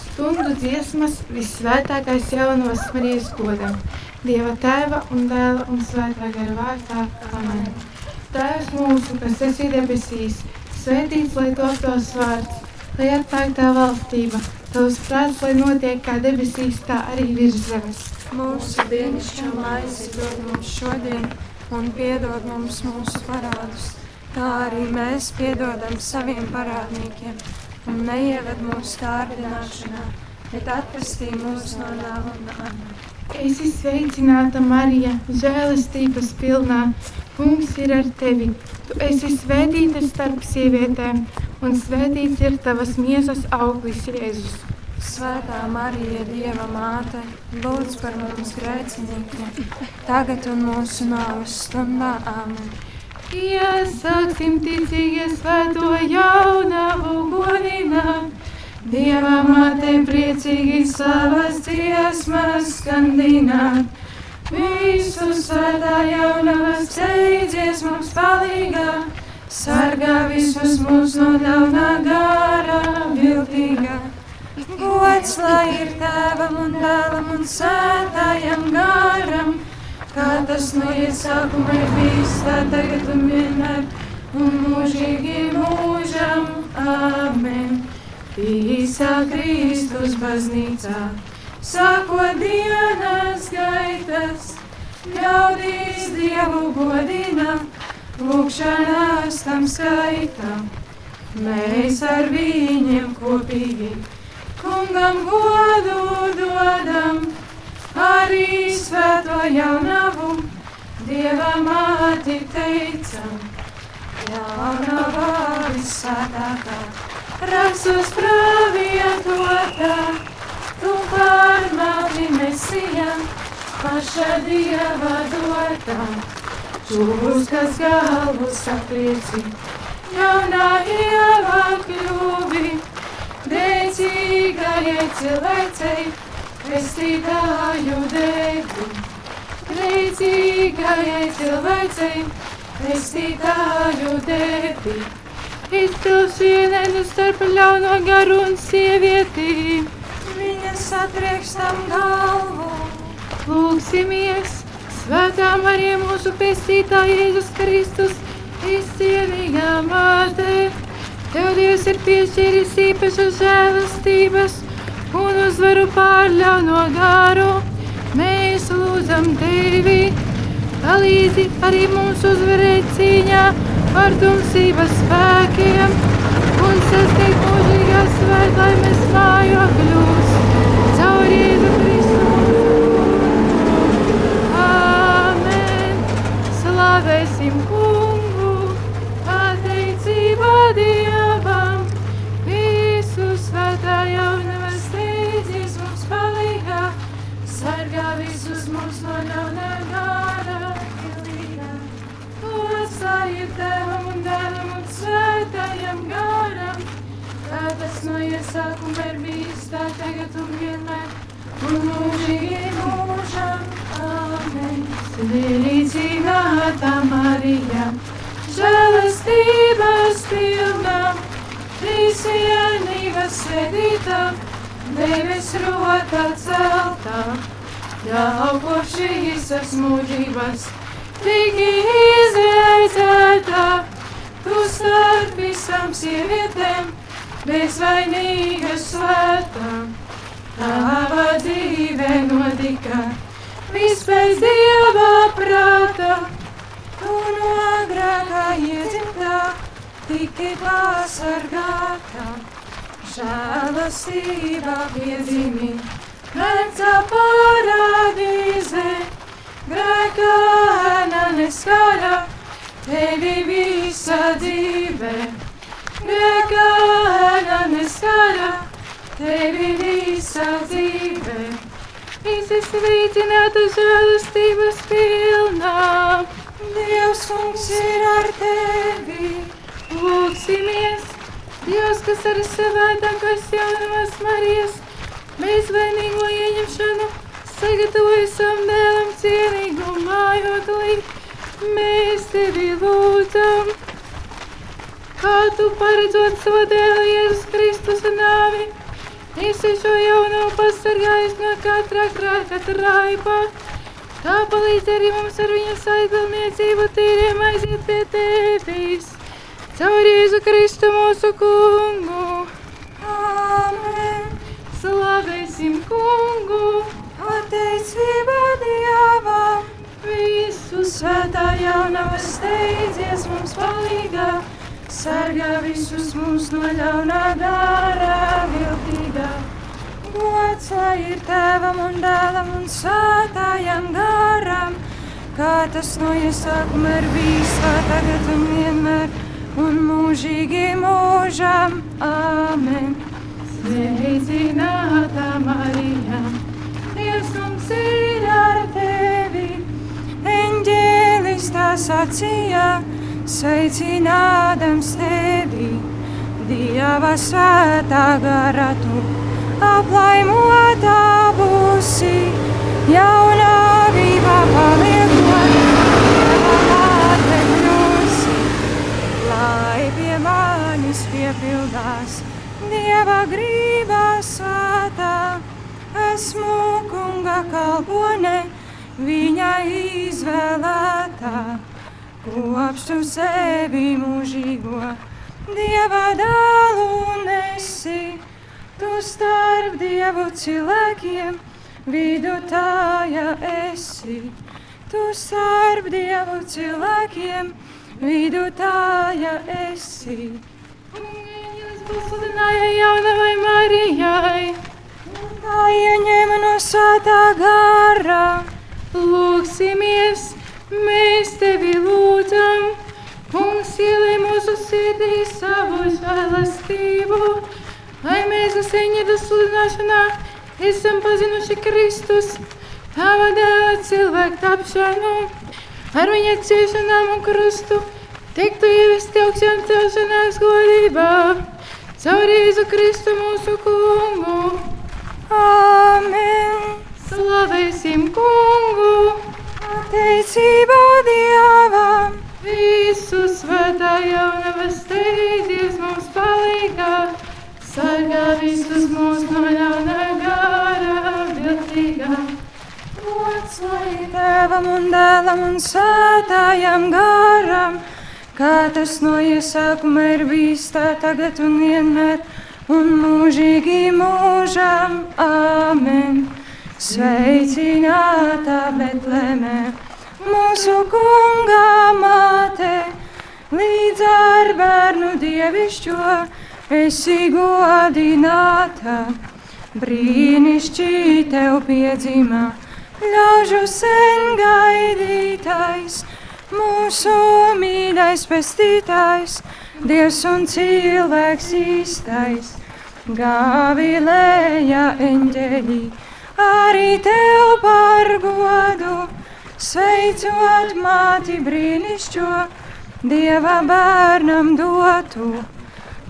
Stundu dziesmas visvētākais jaunās Marijas godam, Dieva tēva un dēla un svētā gara vārtā. Amen. Tēvs mūsu, kas esi debesīs, svētīts lai top tavs vārds, lai atpērk tā valstība, tavs prāts, lai notiek kā debesīs, tā arī virs zemes. Mūsu dienascho maizi dod mums šodien, un piedod mums mūsu parādus, kā arī mēs piedodam saviem parādniekiem, un neieved mūsu kārdināšanā, bet atpestī mūs no ļauna. Es esmu sveicināta, Marija, žēlastības pilnā. Kungs ir ar tevi. Tu esi svētīta starp sievietēm, un svētīts ir tavas miesas auglis, Jēzus. Svētā Marija, Dieva māte, lūdz par mums grēciniekiem, tagad un mūsu nāves stundā. Āmen! Iesāksim ticīgi svēto jaunavu godināt. Dieva māte priecīgi savas dziesmas skandināt. Visu svētā jaunava steidzies mums palīgā. Sargā visus mūs no ļaunā gara viltīgā. Gods lai ir tēvam un dēlam un svētājam garam, kā tas no iesākuma ir bijis, tā tagad un vienmēr, un mūžīgi mūžam. Āmen! Īsā Kristus baznīcā, sākot dienas gaitas, ļaudīs Dievu godina, lūkšanās tam skaitam. Mēs ar viņiem kopīgi kungam godu dodam, arī svēto jaunavu Dieva māti teicam. Jaunavā visvētākā, rakstos pravietotā, tu pārmāti mesijā, paša Dieva dotā. Čūs, kas galvu saplieci, jaunā ievā kļuvi, Grēcīgajai cilvēcei, pestītāju devi. Grēcīgajai cilvēcei, pestītāju devi. Izpils vienēnu starp ļauno garu un sievieti. Viņas atriekstam galvu. Lūksimies, svētā Marija mūsu pestītāja Jēzus Kristus, izcienīgā māte. Tev Dievs ir piešķīris īpašas žēlastības un uzvaru pār ļauno garu. Mēs lūdzam tevi, palīdzi arī mums uzvarēt cīņā ar tumsības spēkiem un sasniegt mūžīgās svētlaimes mājokļus. Caur Jēzu Kristu. Āmen! Slavēsim tas no iesākuma ir bijis tā tagad un vienmēr, un mūžīgi mūžam. Amen. Sveicināta Marija, žēlastības pilna, trīsienības sēdītā, devis rota celtā, kopš šīs mūžības, tik izraicētā, tu starp visām sievietēm, bezvainīga svētā, tava dzīve notika vispēc Dieva prāta, Tu no agrākā iedzimtā tiki pasargāta. žēlastībā piedzimī, vecā parādīze, grēkāna neskara, tevi visa dzīve. Neskara, tevi visa dzīve. Visi sveicināta žēlastības pilnā. Dievs kungs ir ar tevi. Lūksimies! Dievs, kas ar svētākās jaunās Marijas bezvainīgo ieņemšanu sagatavoja savam dēlam cienīgu mājoklī, mēs tevi lūdzam. Kā tu paredzot savu dēlu Jēzus Kristus nāvi, esi šo jauno pasargājis no katra krāka traipa. Tā palīdz arī mums ar viņu saidbalniecību tīriem aiziet pie tevis. Caur Jēzu Kristu mūsu kungu. Āmen! Slavēsim kungu! Pateicība Dievam! Visu Svētā jaunava steidzies mums palīgā, sargā visus mūs no ļaunā dārā viltīgā. Gods lai ir tēvam un dēlam un svētājam garam, kā tas no iesākuma ir bijis, tā tagad un vienmēr un mūžīgi mūžam. Āmen! Sveicināta Marija, Dievs mums ir ar tevi. Eņģēlis tā sacīja, sveicinādams tevi, Dieva svētā gara tu, aplaimotā būsi, jaunāvībā paliekot, Dieva māte kļūsi, lai pie manis piepildās Dieva grībā svētā, esmu kunga kalpone, viņa izvēlētā, kopšu sevi mūžīgo, Dieva dēlu nesi, tu starp Dievu cilvēkiem, vidutāja esi, tu starp Dievu cilvēkiem, vidutāja esi. Kungs pasludināja jaunavai Marijai. Tā ieņēma no svētā gara. Lūksimies, mēs tevi lūdzam. Kungs ielai mūsu sirdī savu žēlastību, lai mēs viņa sludināšanā esam pazinuši Kristus, tava dēla cilvēku tapšanu, ar viņa ciešanām un krustu, tiktu ievesti augšām celšanās godībā, caur Jēzu Kristu mūsu kungu. Āmen! Slavēsim kungu! Pateicība Dievam! Visu svētā jaunava steidzies mums palīgā, sargā visus mūs no ļaunā gara viltīgā. Gods lai tēvam un dēlam un svētājam garam, kā tas no iesākuma ir bijis tā tagad un vienmēr un mūžīgi mūžam. Āmen! Sveicināta Betlēmē, mūsu kungā māte, līdz ar bērnu dievišķo esi godināta. Brīnišķīgi tev piedzimā, ļaužu sen gaidītais, mūsu mīļais pestītājs, Dievs un cilvēks īstais, Gāvilēja eņģeļi, arī tev par godu, sveicot māti brīnišķo, Dieva bērnam dotu,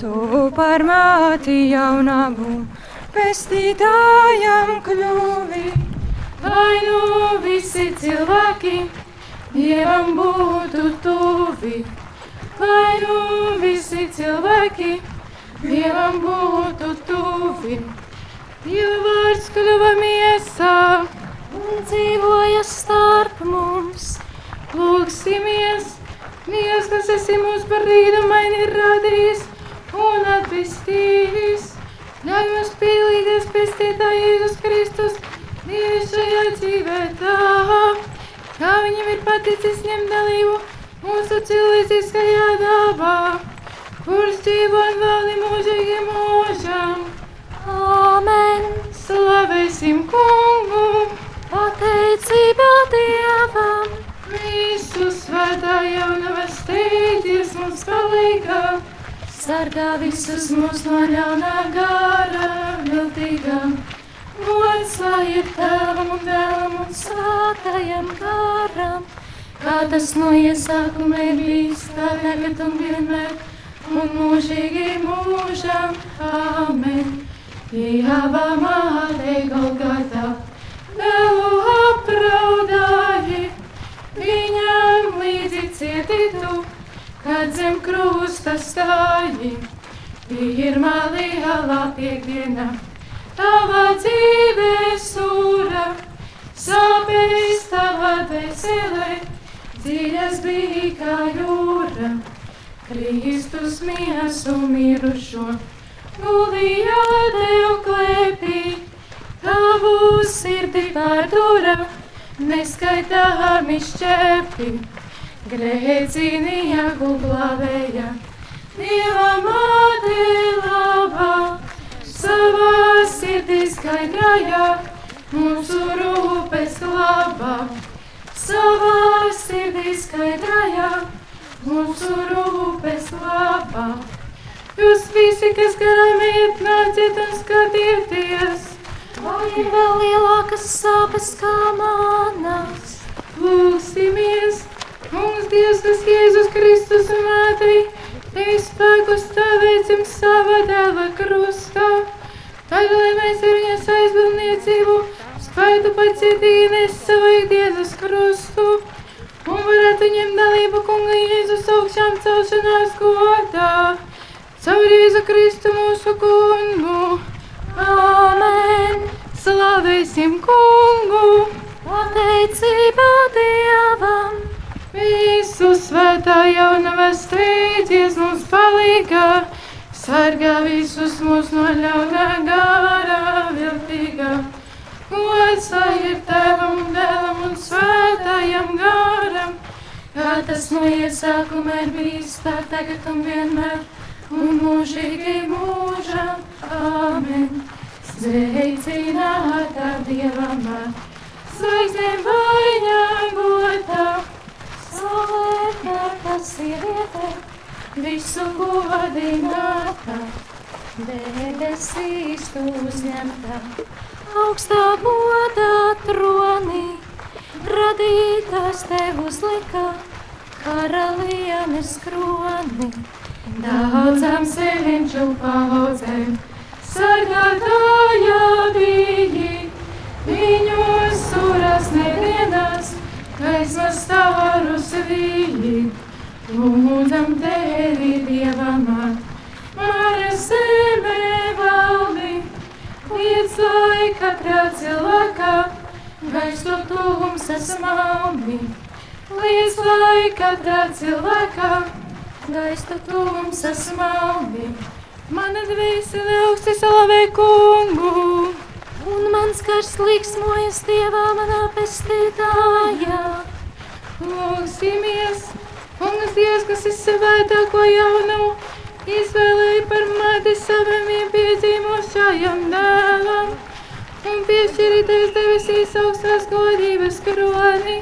tu par māti jaunabu, pestītājam kļuvi. Lai nu visi cilvēki Dievam būtu tuvi, lai nu visi cilvēki Dievam būtu tuvi. Dieva vārds kļuva miesā dzīvoja starp mums. Lūksimies, Dievs, kas esi mūs par rīdumaini radījis un atpestījis. Ļauj mums pielīties pestītā Jēzus Kristus, Dievs šajā dzīvē tā, kā viņam ir paticis ņemt dalību mūsu cilvēciskajā dabā, kurš dzīvo un valdi mūžīgi mūžam. Āmen! Slavēsim kungu, Dievam! visu svētā jaunava steidzies mums palīgā, sargā visus mūs no ļaunā gara viltīgā. Ir tēvam un dēlam un svētajam garam, kā tas no iesākuma ir bijis tā tagad un vienmēr, un mūžīgi mūžam. Āmen! Dieva māte Golgatā, cietītu, kad zem krusta stāji. Pirmā lielā piekdiena, tava dzīves ūra, sāpēs tava dvēselē, dziļas bija kā jūra. Kristus miesu mirušo, gulīja tev klēpī, tavu sirdi pārdura, neskaitāmi šķēpi, grēcīnija gulblavēja, Dieva māte labā, savā sirdī skaidrājā, mūsu rūpes glabā, savā sirdī skaidrājā, mūsu rūpes glabā. Jūs visi, kas garām iet, nāciet un skatieties, vai ir vēl lielākas sāpes kā manas. Lūksimies, mums Dievs, kas Jēzus Kristus mātei, Tevi spēku stāvēsim savā dēla krustā. Tad, lai mēs ar viņas aizbildniecību spētu pacietīgi nes savu ikdienas krustu un varētu ņemt dalību kunga Jēzus augšām celšanās godā. Caur Jēzu Kristu mūsu kungu. Āmen! Slavēsim kungu! Pateicība svētā jaunava steidzies mums palīgā, sargā visus mūs no ļaunā gārā viltīgā. Lai ir Tēvam Dēlam un svētājam gāram, kā tas no iesākuma ir bijis tā tagad un vienmēr, un mūžīgi mūžam. Āmen! Sveicinātā Dievam, zvaigznēm vaļņagotā! Sieviete, Visu godinātā, debesīs tu uzņemta, augstā godā tronī, radītās tev uzlika, karalienes kroni. daudzām seviņšu paudzēm, sargātāja biji, viņus suras nevienās, gaismas svīļi, lūdzam tevi dievamā, mara zeme valdi, līdz lai katrā cilvēkā, gaistu tuvums esmaldi, līdz lai katrā cilvēkā, gaistu tuvums esmaldi. Mana dvēsele augsti slavē kungu, Un mans gars liksmojas Dievā manā pestītājā. lūksimies, kungs Dievs, kas ir svētāko jaunu, izvēlēja par mati savam iepiedzīmošajam dēlam, un piešķirītais debesīs augstās godības kroni,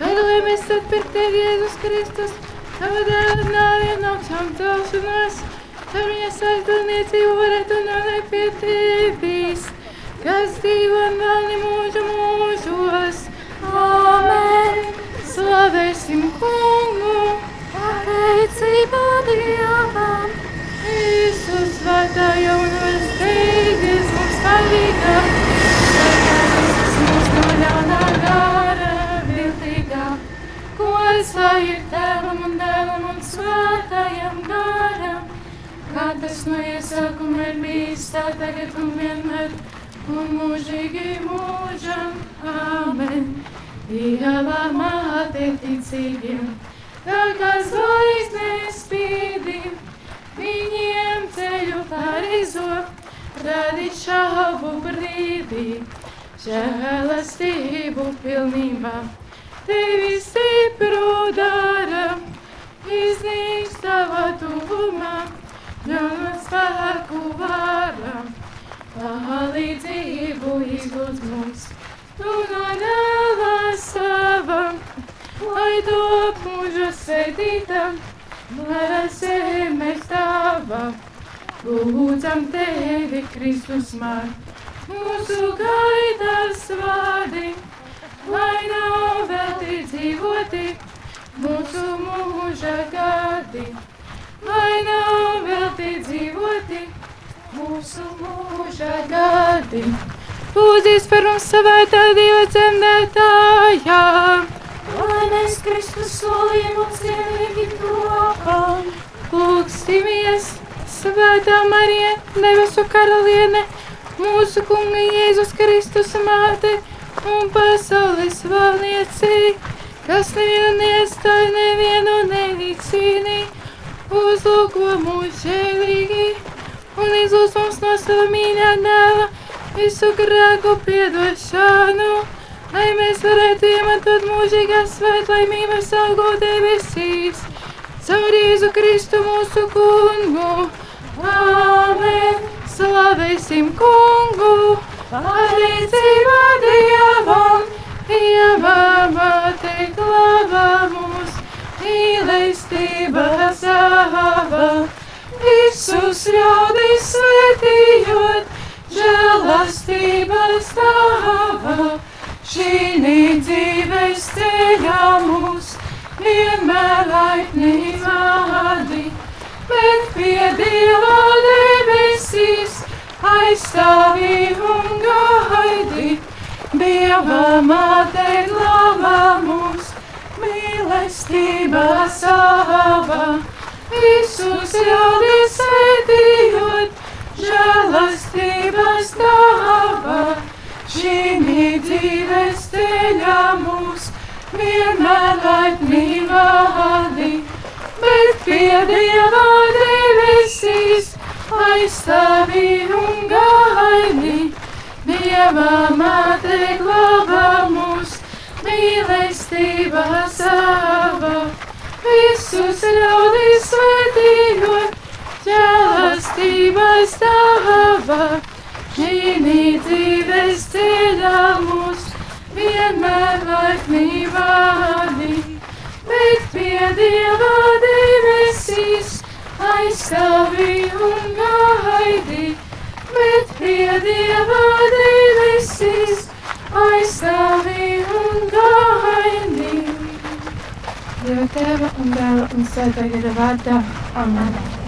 tad, lai mēs atpirkt tevi Jēzus Kristus, tava dēla nāvi un augšām celšanos, tad viņas aizdalniecību varētu nonākt pie tevis, kas dzīvo un vēl mūžu mūžos. Āmen! Slavēsim kungu! Pateicība Dievam! Visu svētā jaunās teigies mums sargā visus mūs no ļaunā gāra viltīgā. Gods lai ir tēvam un dēlam un svētājam gāram, kā tas no iesākuma ir bijis tā tagad un vienmēr, un mūžīgi mūžam. Āmen! Dieva māte ticīgiem, tā kā zvaigznes spīdīm, viņiem ceļu pareizo, radīt šaubu brīdī, žēlastību pilnībā. Tevi stipru dara, iznīks tava tuvumā, ļaunu spēku vārā, palīdzību izlūdz mums. Tu no dēla sava, lai top mūžu sēdītam, lai zeme stāva. Lūdzam tevi, Kristus man, mūsu gaidas vārdi, lai nav velti dzīvoti mūsu mūža gadi. Lai nav velti dzīvoti mūsu mūža gadi. Lūdzies par mums svētā Dieva dzemdētājā. Lai mēs Kristus solījumu cienīgi topam, Lūksimies, svētā Marija, debesu karaliene mūsu kunga Jēzus Kristus māte un pasaules valnieci, kas nevienu neiestāja, nevienu nenicīnī, uzlūko mūs žēlīgi un izlūs mums no sava mīļā dēla visu grēku piedošanu, lai mēs varētu iemantot mūžīgās svētlaimības augo debesīs, caur Jēzu Kristu mūsu kungu. Āmen! Slavēsim kungu! Pateicība Dievam, Dievama te glābā mūs, mīlestība sava, visus ļaudis svētījot, žēlastības tava, šī dzīves ceļā mūs, vienmēr laipni vādi, bet pie Dieva debesīs aizstāvi un gaidi. Dieva māte glābā mūs, mīlestība sava, visus ļaudis šī dzīves ceļā mūs, vienmēr laipni vādi, bet pie Dieva debesīs aizstāvi un gaidi. Dieva māte glābā mūs, mīlestība sava, visus ļaudis svētījot, žēlastības tava, šī dzīves ceļā vienmēr laipni vādi, bet pie Dieva debesīs aizstāvi un gaidi, bet pie Dieva debesīs aizstāvi un gaidi. Dieva tēva un dēla un svētā gara vārdā. Amen.